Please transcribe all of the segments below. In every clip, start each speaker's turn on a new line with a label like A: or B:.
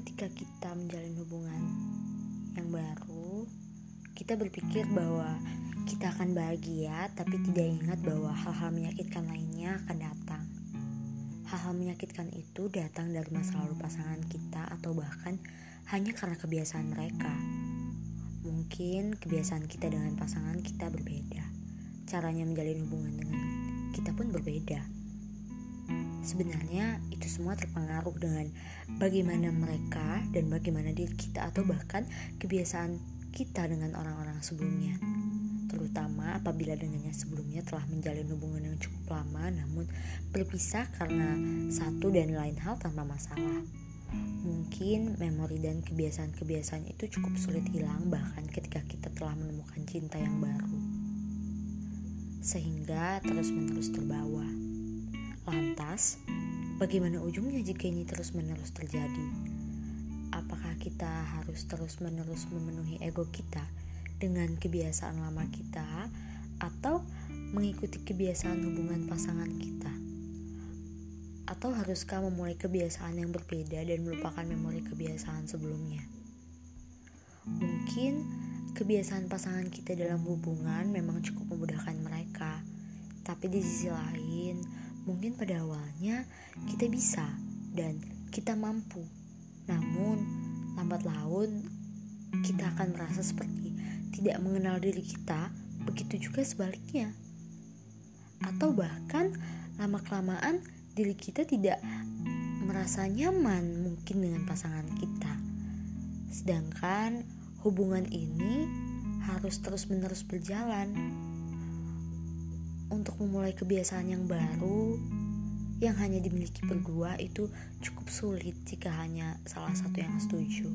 A: ketika kita menjalin hubungan yang baru, kita berpikir bahwa kita akan bahagia, tapi tidak ingat bahwa hal-hal menyakitkan lainnya akan datang. Hal-hal menyakitkan itu datang dari masa lalu pasangan kita, atau bahkan hanya karena kebiasaan mereka. Mungkin kebiasaan kita dengan pasangan kita berbeda, caranya menjalin hubungan dengan kita pun berbeda. Sebenarnya itu semua terpengaruh dengan bagaimana mereka dan bagaimana diri kita atau bahkan kebiasaan kita dengan orang-orang sebelumnya. Terutama apabila dengannya sebelumnya telah menjalin hubungan yang cukup lama namun berpisah karena satu dan lain hal tanpa masalah. Mungkin memori dan kebiasaan-kebiasaan itu cukup sulit hilang bahkan ketika kita telah menemukan cinta yang baru. Sehingga terus-menerus terbawa. Lantas, bagaimana ujungnya jika ini terus-menerus terjadi? Apakah kita harus terus-menerus memenuhi ego kita dengan kebiasaan lama kita, atau mengikuti kebiasaan hubungan pasangan kita? Atau haruskah memulai kebiasaan yang berbeda dan melupakan memori kebiasaan sebelumnya? Mungkin kebiasaan pasangan kita dalam hubungan memang cukup memudahkan mereka, tapi di sisi lain, Mungkin pada awalnya kita bisa dan kita mampu. Namun, lambat laun kita akan merasa seperti tidak mengenal diri kita, begitu juga sebaliknya. Atau bahkan lama-kelamaan diri kita tidak merasa nyaman mungkin dengan pasangan kita. Sedangkan hubungan ini harus terus-menerus berjalan memulai kebiasaan yang baru yang hanya dimiliki berdua itu cukup sulit jika hanya salah satu yang setuju.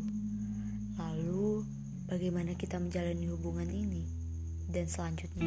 A: Lalu, bagaimana kita menjalani hubungan ini? Dan selanjutnya,